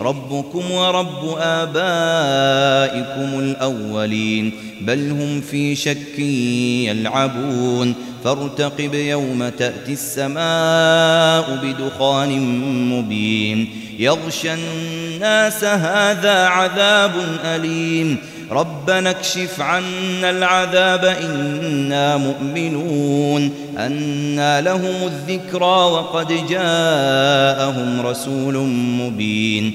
ربكم ورب آبائكم الأولين بل هم في شك يلعبون. فارتقب يوم تأتي السماء بدخان مبين. يغشى الناس هذا عذاب أليم. ربنا اكشف عنا العذاب إنا مؤمنون. أنا لهم الذكرى وقد جاءهم رسول مبين.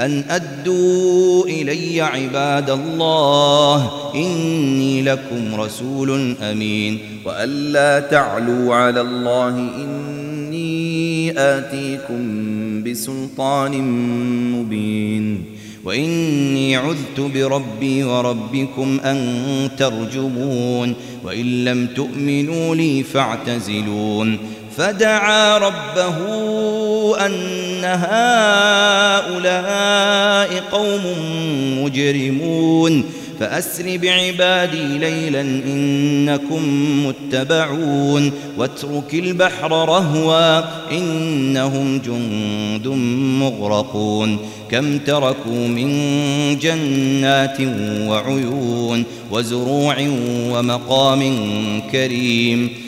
أن أدوا إلي عباد الله إني لكم رسول أمين. وأن لا تعلوا على الله إني آتيكم بسلطان مبين. وإني عذت بربي وربكم أن ترجمون. وإن لم تؤمنوا لي فاعتزلون. فدعا ربه أن هؤلاء قوم مجرمون فأسر بعبادي ليلا إنكم متبعون واترك البحر رهوا إنهم جند مغرقون كم تركوا من جنات وعيون وزروع ومقام كريم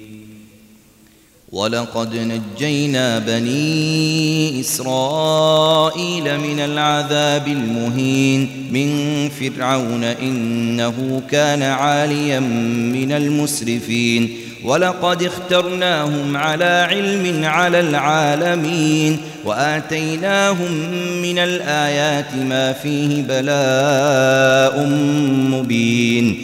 ولقد نجينا بني إسرائيل من العذاب المهين من فرعون إنه كان عاليا من المسرفين ولقد اخترناهم على علم على العالمين وآتيناهم من الآيات ما فيه بلاء مبين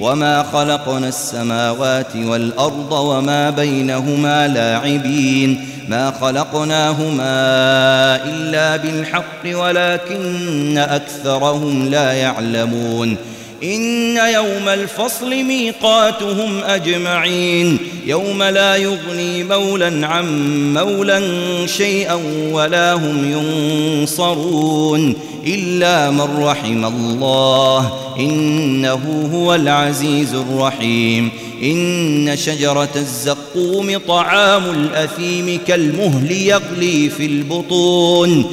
وما خلقنا السماوات والأرض وما بينهما لاعبين ما خلقناهما إلا بالحق ولكن أكثرهم لا يعلمون إن يوم الفصل ميقاتهم أجمعين يوم لا يغني مولا عن مولا شيئا ولا هم ينصرون إلا من رحم الله إنه هو العزيز الرحيم إن شجرة الزقوم طعام الأثيم كالمهل يغلي في البطون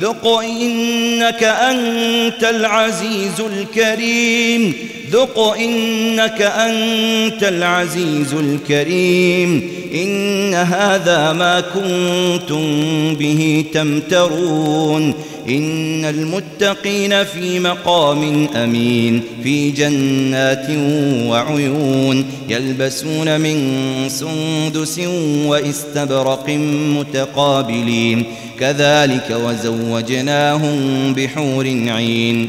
ذق إنك أنت العزيز الكريم. ذق إنك أنت العزيز الكريم. إن هذا ما كنتم به تمترون. إن المتقين في مقام أمين في جنات وعيون يلبسون من سندس واستبرق متقابلين. كذلك وزوجناهم بحور عين.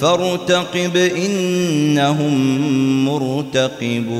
فارتقب إنهم مرتقبون.